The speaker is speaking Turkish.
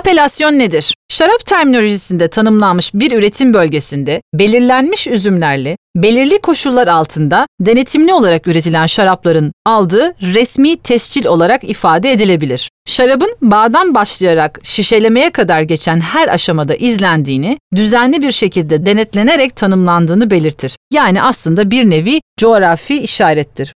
Apelasyon nedir? Şarap terminolojisinde tanımlanmış bir üretim bölgesinde belirlenmiş üzümlerle belirli koşullar altında denetimli olarak üretilen şarapların aldığı resmi tescil olarak ifade edilebilir. Şarabın bağdan başlayarak şişelemeye kadar geçen her aşamada izlendiğini, düzenli bir şekilde denetlenerek tanımlandığını belirtir. Yani aslında bir nevi coğrafi işarettir.